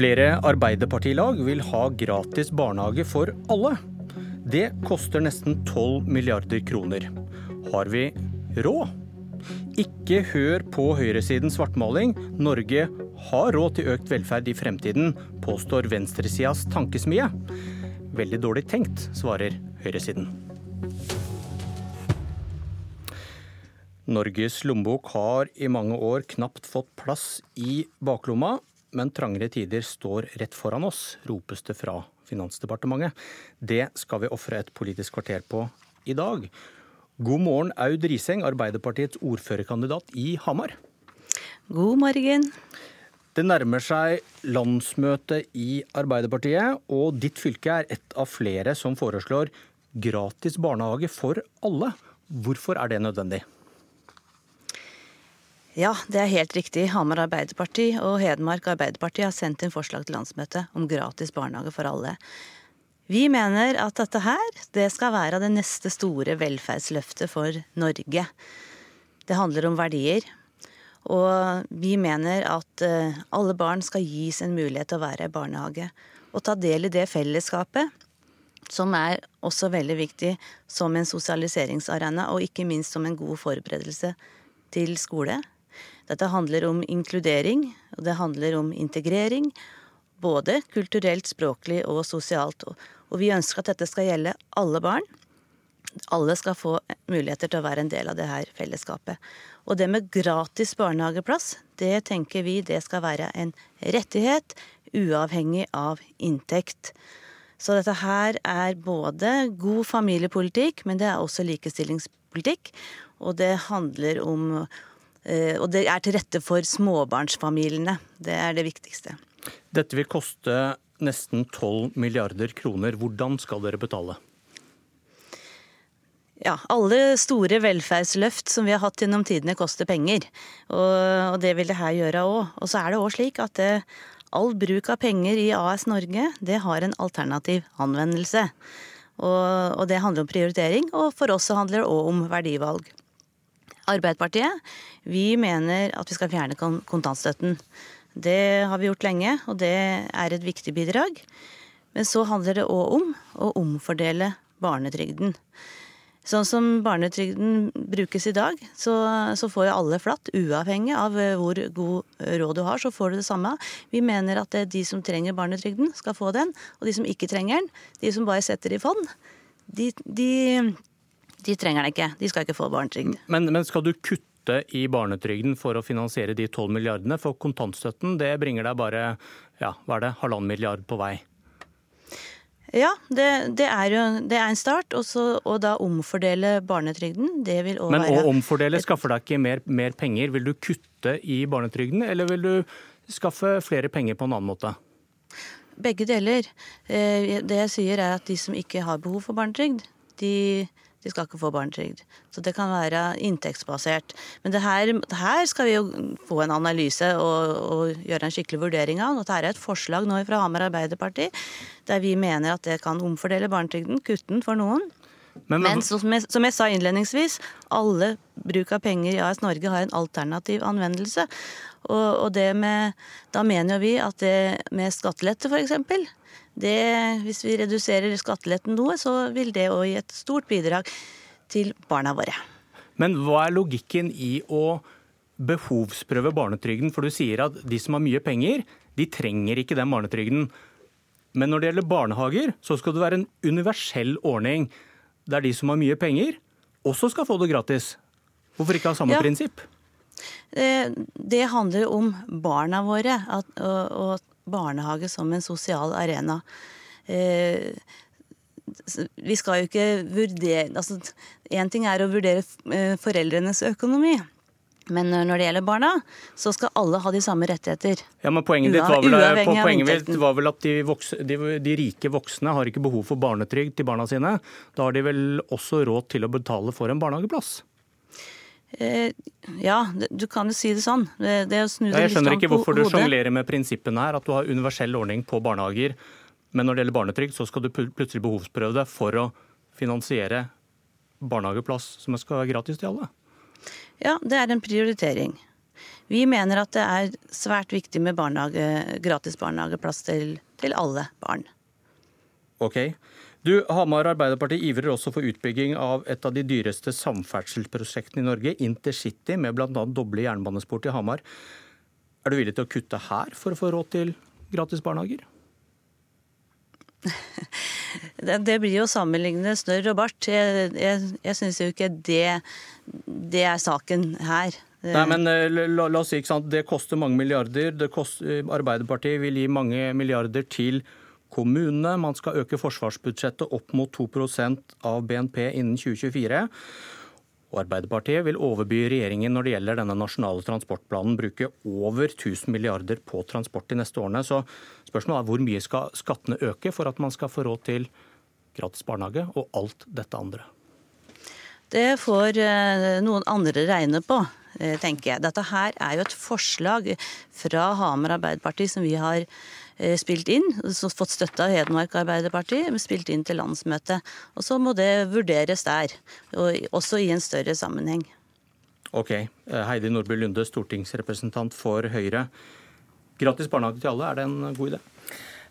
Flere arbeiderpartilag vil ha gratis barnehage for alle. Det koster nesten 12 milliarder kroner. Har vi råd? Ikke hør på høyresidens svartmaling. Norge har råd til økt velferd i fremtiden, påstår venstresidas tankesmie. Veldig dårlig tenkt, svarer høyresiden. Norges lommebok har i mange år knapt fått plass i baklomma, men trangere tider står rett foran oss, ropes det fra Finansdepartementet. Det skal vi ofre et politisk kvarter på i dag. God morgen, Aud Riseng, Arbeiderpartiets ordførerkandidat i Hamar. God morgen. Det nærmer seg landsmøte i Arbeiderpartiet, og ditt fylke er et av flere som foreslår gratis barnehage for alle. Hvorfor er det nødvendig? Ja, det er helt riktig. Hamar Arbeiderparti og Hedmark Arbeiderparti har sendt inn forslag til landsmøtet om gratis barnehage for alle. Vi mener at dette her, det skal være det neste store velferdsløftet for Norge. Det handler om verdier. Og vi mener at eh, alle barn skal gis en mulighet til å være i barnehage. Og ta del i det fellesskapet, som er også veldig viktig som en sosialiseringsarena, og ikke minst som en god forberedelse til skole. Dette handler om inkludering, og det handler om integrering. Både kulturelt, språklig og sosialt. Og vi ønsker at dette skal gjelde alle barn. Alle skal få muligheter til å være en del av det her fellesskapet. Og det med gratis barnehageplass, det tenker vi det skal være en rettighet, uavhengig av inntekt. Så dette her er både god familiepolitikk, men det er også likestillingspolitikk. Og det handler om og det er til rette for småbarnsfamiliene. Det er det viktigste. Dette vil koste nesten 12 milliarder kroner. Hvordan skal dere betale? Ja, alle store velferdsløft som vi har hatt gjennom tidene, koster penger. Og, det vil det her gjøre òg. Og så er det òg slik at det, eh, all bruk av penger i AS Norge, det har en alternativ anvendelse. Og, og det handler om prioritering, og for oss så handler det òg om verdivalg. Arbeiderpartiet vi mener at vi skal fjerne kontantstøtten. Det har vi gjort lenge, og det er et viktig bidrag. Men så handler det òg om å omfordele barnetrygden. Sånn som barnetrygden brukes i dag, så, så, får jo alle flatt. Uavhengig av hvor god råd du har, så får du det samme. Vi mener at de som trenger barnetrygden, skal få den. Og de som ikke trenger den, de som bare setter i fond, de, de de trenger det ikke. De skal ikke få barnetrygd. Men, men, skal du kutte i barnetrygden for å finansiere de 12 milliardene? For kontantstøtten det bringer deg bare ja, hva er det, halvannen milliard på vei. Ja, det, det, er jo det er en start. Også, og da omfordele barnetrygden. Det vil òg være Men å omfordele skaffer deg ikke mer, mer penger. Vil du kutte i barnetrygden, eller vil du skaffe flere penger på en annen måte? Begge deler. Eh, det jeg sier er at de som ikke har behov for barnetrygd, de de skal ikke få barnetrygd. Så det kan være inntektsbasert. Men det her, det her skal vi jo få en analyse og, og, gjøre en skikkelig vurdering av. Og Dette er et forslag nå fra Hamar Arbeiderparti der vi mener at det kan omfordele barnetrygden, kutte den for noen. Men, men, som, jeg, som, jeg, sa innledningsvis, alle bruk av penger i AS Norge har en alternativ anvendelse. Og, og det med, da mener jo vi at det med skattelette, f.eks. Hvis vi reduserer skatteletten noe, så vil det òg gi et stort bidrag til barna våre. Men hva er logikken i å behovsprøve barnetrygden? For du sier at de som har mye penger, de trenger ikke den barnetrygden. Men når det gjelder barnehager, så skal det være en universell ordning der de som har mye penger, også skal få det gratis. Hvorfor ikke ha samme ja. prinsipp? Eh, det handler om barna våre. At, og, og barnehage som en sosial arena. Eh, vi skal jo ikke vurdere altså En ting er å vurdere eh, foreldrenes økonomi. Men når det gjelder barna, så skal alle ha de samme rettigheter. Ja, men Poenget ditt var vel, poenget var vel at de, vokse, de, de, rike voksne har ikke behov for barnetrygd til barna sine. Da har de vel også råd til å betale for en barnehageplass? Eh, ja, du kan jo si det sånn. Det, det ja, jeg skjønner ikke hvorfor du sjonglerer med prinsippene her. At du har universell ordning på barnehager, men når det gjelder barnetrygd, så skal du plutselig behovsprøve det for å finansiere barnehageplass som skal være gratis til alle. Ja, det er en prioritering. Vi mener at det er svært viktig med barnehage, gratis barnehageplass til, til alle barn. Ok. Du, Hamar Arbeiderparti ivrer også for utbygging av et av de dyreste samferdselsprosjektene i Norge, Intercity, med bl.a. doble jernbanespor til Hamar. Er du villig til å kutte her for å få råd til gratis barnehager? Det, blir jo å sammenligne snørr og bart. Jeg, jeg, jeg syns jo ikke det, det er saken her. Nei, men eh, la, la, oss si, ikke sant? Det koster mange milliarder. Koster, Arbeiderpartiet vil gi mange milliarder til kommunene. Man skal øke forsvarsbudsjettet opp mot 2% av BNP innen 2024. Og Arbeiderpartiet vil overby regjeringen når det gjelder denne nasjonale transportplanen. Bruke over 1000 milliarder på transport de neste årene. Så spørsmålet er hvor mye skal skattene øke for at man skal få råd til gratis barnehage og alt dette andre? Det får eh, noen andre regne på, tenker jeg. Dette her er jo et forslag fra Hamar Arbeiderparti som vi har Eh, spilt inn, fått støtte av Hedmark Arbeiderparti, spilt inn til landsmøtet. Og så må det vurderes der, også i en større sammenheng. Ok. Eh, Heidi Nordby Lunde, stortingsrepresentant for Høyre. Gratis barnehage til alle, er det en god idé?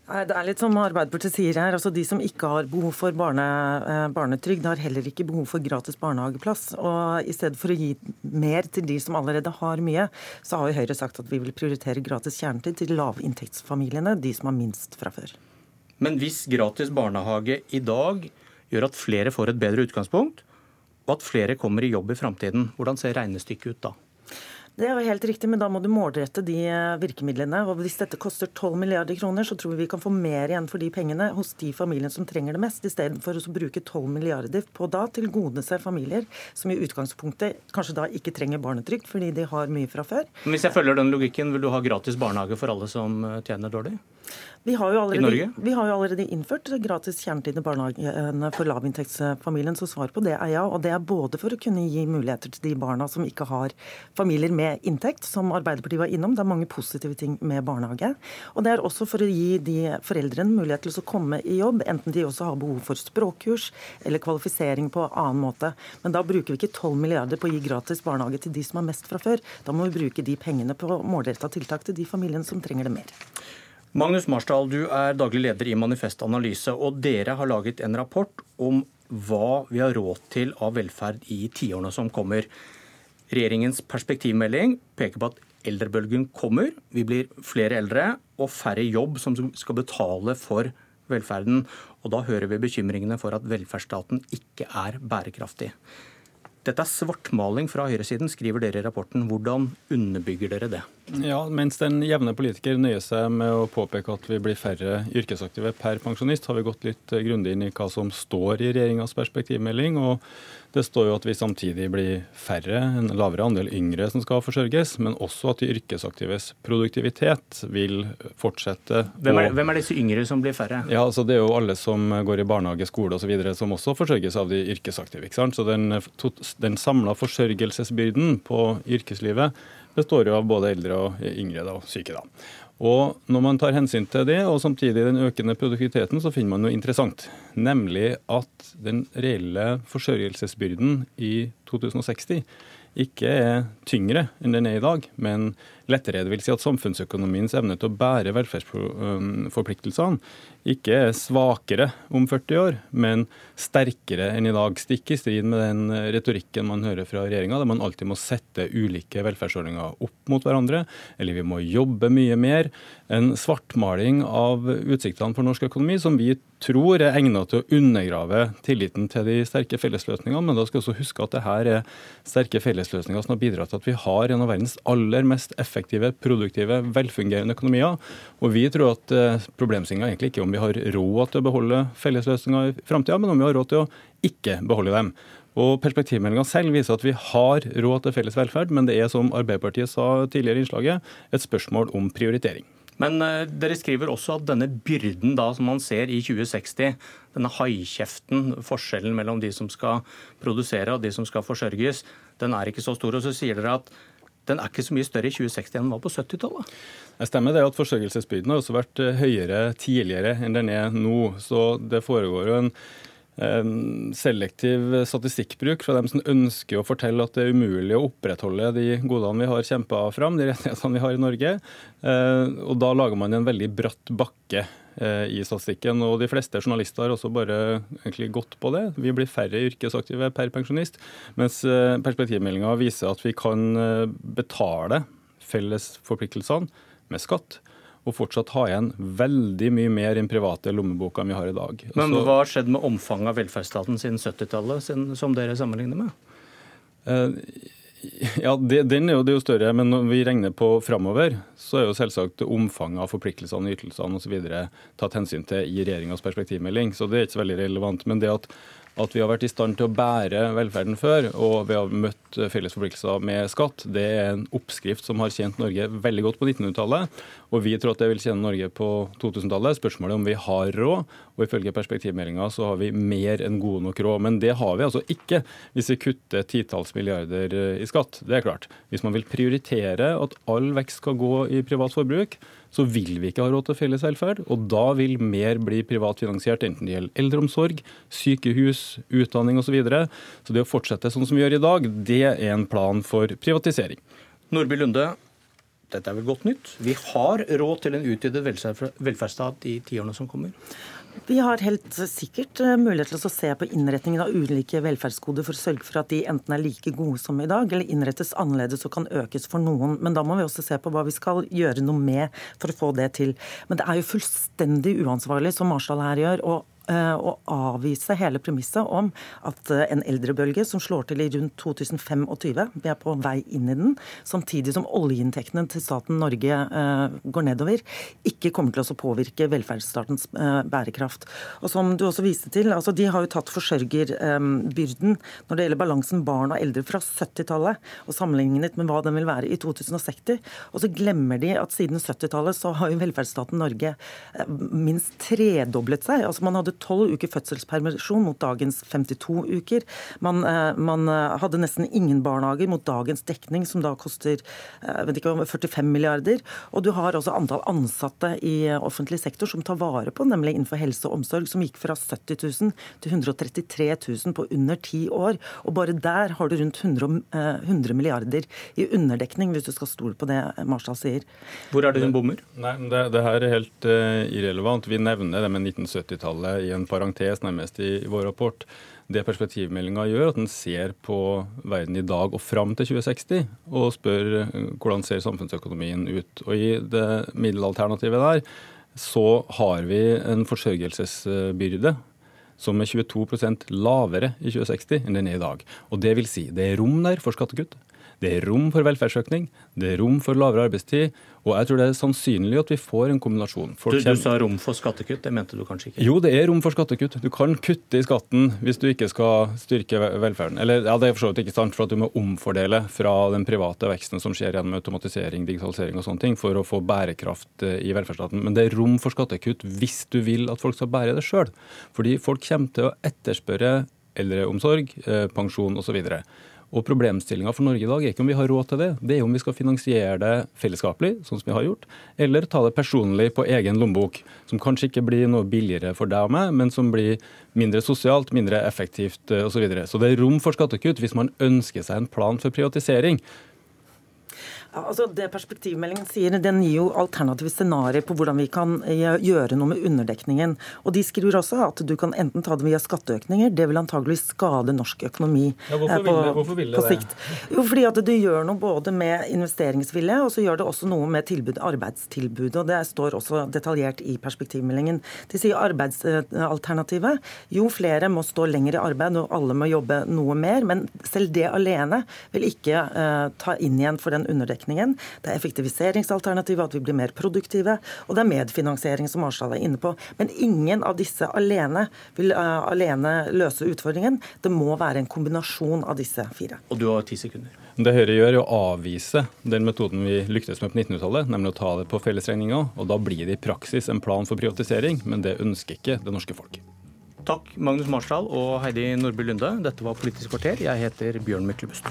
Det er litt som Arbeiderpartiet sier her. altså De som ikke har behov for barne, eh, barnetrygd, har heller ikke behov for gratis barnehageplass. Og I stedet for å gi mer til de som allerede har mye, så har jo Høyre sagt at vi vil prioritere gratis kjernetid til lavinntektsfamiliene, de som har minst fra før. Men hvis gratis barnehage i dag gjør at flere får et bedre utgangspunkt, og at flere kommer i jobb i framtiden, hvordan ser regnestykket ut da? Det er jo helt riktig, men da må du målrette de eh, virkemidlene. Og Hvis dette koster 12 milliarder kroner, så tror vi vi kan få mer igjen for de pengene hos de familiene som trenger det mest, istedenfor å bruke 12 milliarder på da tilgodese familier som i utgangspunktet kanskje da ikke trenger barnetrygd fordi de har mye fra før. Men Hvis jeg følger den logikken, vil du ha gratis barnehage for alle som eh, tjener dårlig? Vi har, allerede, vi har, jo allerede, innført gratis kjernetid i barnehagene for lavinntektsfamilien, så svar på det er ja. Og det er både for å kunne gi muligheter til de barna som ikke har familier med inntekt, som Arbeiderpartiet var innom. Det er mange positive ting med barnehage. Og det er også for å gi de foreldrene mulighet til å komme i jobb, enten de også har behov for språkkurs eller kvalifisering på annen måte. Men da bruker vi ikke 12 milliarder på å gi gratis barnehage til de som har mest fra før. Da må vi bruke de pengene på målretta tiltak til de familiene som trenger det mer. Magnus Marsdal, du er daglig leder i Manifest Analyse, og dere har laget en rapport om hva vi har råd til av velferd i tiårene som kommer. Regjeringens perspektivmelding peker på at eldrebølgen kommer. Vi blir flere eldre og færre jobb som skal betale for velferden. Og da hører vi bekymringene for at velferdsstaten ikke er bærekraftig. Dette er svartmaling fra høyresiden, skriver dere i rapporten. Hvordan underbygger dere det? Ja, Mens den jevne politiker nøyer seg med å påpeke at vi blir færre yrkesaktive per pensjonist, har vi gått litt grundig inn i hva som står i regjeringas perspektivmelding. og det står jo at vi samtidig blir færre, en lavere andel yngre som skal forsørges, men også at de yrkesaktives produktivitet vil fortsette. Hvem er, hvem er disse yngre som blir færre? Ja, altså Det er jo alle som går i barnehage, skole osv. som også forsørges av de yrkesaktive. ikke sant? Så den, den samla forsørgelsesbyrden på yrkeslivet består jo av både eldre og yngre da, syke. da. Og Når man tar hensyn til det, og samtidig den økende produktiviteten, så finner man noe interessant. Nemlig at den reelle forsørgelsesbyrden i 2060 ikke er tyngre enn den er i dag, men lettere. Det vil si at samfunnsøkonomiens evne til å bære velferdsforpliktelsene ikke er svakere om 40 år, men sterkere enn i dag. Stikk i strid med den retorikken man hører fra regjeringa, der man alltid må sette ulike velferdsordninger opp mot hverandre, eller vi må jobbe mye mer. En svartmaling av utsiktene for norsk økonomi som vi tror er egnet til å undergrave tilliten til de sterke fellesløsningene. Men da skal vi også huske at det her er sterke fellesløsninger som har bidratt til at vi har en av verdens aller mest effektive, produktive, velfungerende økonomier. Og vi tror at eh, problemstillinga egentlig ikke er om vi har råd til å beholde fellesløsninger i framtida, men om vi har råd til å ikke beholde dem. Og Perspektivmeldinga selv viser at vi har råd til felles velferd, men det er som Arbeiderpartiet sa tidligere i innslaget, et spørsmål om prioritering. Men uh, dere skriver også at denne byrden da, som man ser i 2060, denne haikjeften, forskjellen mellom de som skal produsere og de som skal forsørges, den er ikke så stor. Og så sier dere at den er ikke så mye større i 2060 enn den var på 70-tallet? Det stemmer det at forsørgelsesbyrden har også vært høyere tidligere enn den er nå. Så det foregår jo en selektiv statistikkbruk fra dem som ønsker å fortelle at det er umulig å opprettholde de godene vi har kjempa fram, de rettighetene vi har i Norge. Og da lager man en veldig bratt bakke eh, i statistikken. Og de fleste journalister har også bare egentlig gått på det. Vi blir færre yrkesaktive per pensjonist. Mens eh, perspektivmeldinga viser at vi kan eh, betale felles forpliktelsene med skatt og fortsatt ha igjen veldig mye mer i den private lommeboka enn vi har i dag. Men hva har skjedd med omfanget av velferdsstaten siden 70-tallet, som dere sammenligner med? Eh, ja, det, Den er jo, det er jo større, men når vi regner på framover, så er jo selvsagt omfanget av forpliktelsene, ytelsene osv. tatt hensyn til i regjeringas perspektivmelding. Så det er ikke så veldig relevant. Men det at at vi har vært i stand til å bære velferden før, og vi har møtt felles forpliktelser med skatt, det er en oppskrift som har tjent Norge veldig godt på 1900-tallet. Og vi tror at det vil tjene Norge på 2000-tallet. Spørsmålet er om vi har råd, og ifølge perspektivmeldinga så har vi mer enn gode nok råd. Men det har vi altså ikke hvis vi kutter titalls milliarder i skatt. Det er klart. Hvis man vil prioritere at all vekst skal gå i privat forbruk, så vil vi ikke ha råd til felles velferd. Og da vil mer bli privat finansiert, enten det gjelder eldreomsorg, sykehus, utdanning osv. Så, videre. så det å fortsette sånn som vi gjør i dag, det er en plan for privatisering. Nordby Lunde, dette er vel godt nytt. Vi har råd til en utvidet velferdsstat i tiårene som kommer? Vi har helt sikkert eh, mulighet til å se på innretningen av ulike velferdsgoder for å sørge for at de enten er like gode som i dag, eller innrettes annerledes og kan økes for noen. Men da må vi også se på hva vi skal gjøre noe med for å få det til. Men det er jo fullstendig uansvarlig, som Marshall her gjør, å å avvise hele premisset om at eh, en eldrebølge som slår til i rundt 2025, vi er på vei inn i den, samtidig som oljeinntektene til staten Norge eh, går nedover, ikke kommer til å påvirke velferdsstatens bærekraft. Og som du også viste til, altså De har jo tatt forsørgerbyrden når det gjelder balansen barn og eldre fra 70-tallet, og sammenlignet med hva den vil være i 2060. Og så glemmer de at siden 70-tallet så har jo velferdsstaten Norge minst tredoblet seg. altså Man hadde tolv uker fødselspermisjon mot dagens 52 uker. Man, eh, man, eh, hadde nesten ingen barnehager mot dagens dekning, som da koster eh, vet ikke, 45 milliarder. Og du har også antall ansatte i offentlig sektor som tar vare på, nemlig innenfor helse og omsorg, som gikk fra 70 000 til 133 000 på under ti år. Og bare der har du rundt 100, 100 milliarder i underdekning, hvis du skal stole på det Marshall sier. Hvor er det hun bommer? Nei, det, det her er helt uh, irrelevant. Vi nevner det med 1970-tallet en parentes nærmest i, i vår rapport. Det perspektivmeldinga gjør, at den ser på verden i dag og fram til 2060, og spør eh, hvordan ser samfunnsøkonomien ut. Og I det middelalternativet der så har vi en forsørgelsesbyrde som er 22% lavere i 2060 enn den er i dag. Og Det vil si, det er rom der for skattekutt. Det er rom for velferdsøkning, det er rom for lavere arbeidstid, og jeg tror det er sannsynlig at vi får en kombinasjon. Du, du, sa rom for skattekutt, det mente du kanskje ikke? Jo, det er rom for skattekutt. Du kan kutte i skatten hvis du ikke skal styrke velferden. Eller ja, det er for så vidt ikke sant, for at du må omfordele fra den private veksten som skjer gjennom automatisering, digitalisering og sånne ting, for å få bærekraft eh, i velferdsstaten. Men det er rom for skattekutt hvis du vil at folk skal bære det sjøl. Fordi folk kommer til å etterspørre eldreomsorg, eh, pensjon osv. Og Problemstillinga for Norge i dag er ikke om vi har råd til det, det er om vi skal finansiere det fellesskapelig, sånn som vi har gjort, eller ta det personlig på egen lommebok. Som kanskje ikke blir noe billigere for deg og meg, men som blir mindre sosialt, mindre effektivt osv. Så, videre. så det er rom for skattekutt hvis man ønsker seg en plan for privatisering. Altså det Perspektivmeldingen sier, den gir jo alternative scenarioer på hvordan vi kan eh, gjøre noe med underdekningen. Og De skriver også at du kan enten ta det via skatteøkninger, det vil antagelig skade norsk økonomi ja, hvorfor eh, på, ville, hvorfor ville på sikt. Jo, fordi at du gjør noe både med investeringsvilje, og så gjør det også noe med tilbud, arbeidstilbudet. og Det står også detaljert i perspektivmeldingen. De sier arbeidsalternativet. Jo flere må stå lenger i arbeid, og alle må jobbe noe mer. Men selv det alene vil ikke uh, ta inn igjen for den underdekningen dekningen. Det er effektiviseringsalternativet, at vi blir mer produktive. Og det er medfinansiering, som Arsdal er inne på. Men ingen av disse alene vil uh, alene løse utfordringen. Det må være en kombinasjon av disse fire. Og du har ti sekunder. Det Høyre gjør, er å avvise den metoden vi lyktes med på 1900-tallet, nemlig å ta det på fellesregninga. Og da blir det i praksis en plan for privatisering, men det ønsker ikke det norske folk. Takk, Magnus Marsdal og Heidi Nordby Lunde. Dette var Politisk kvarter. Jeg heter Bjørn Myklebust.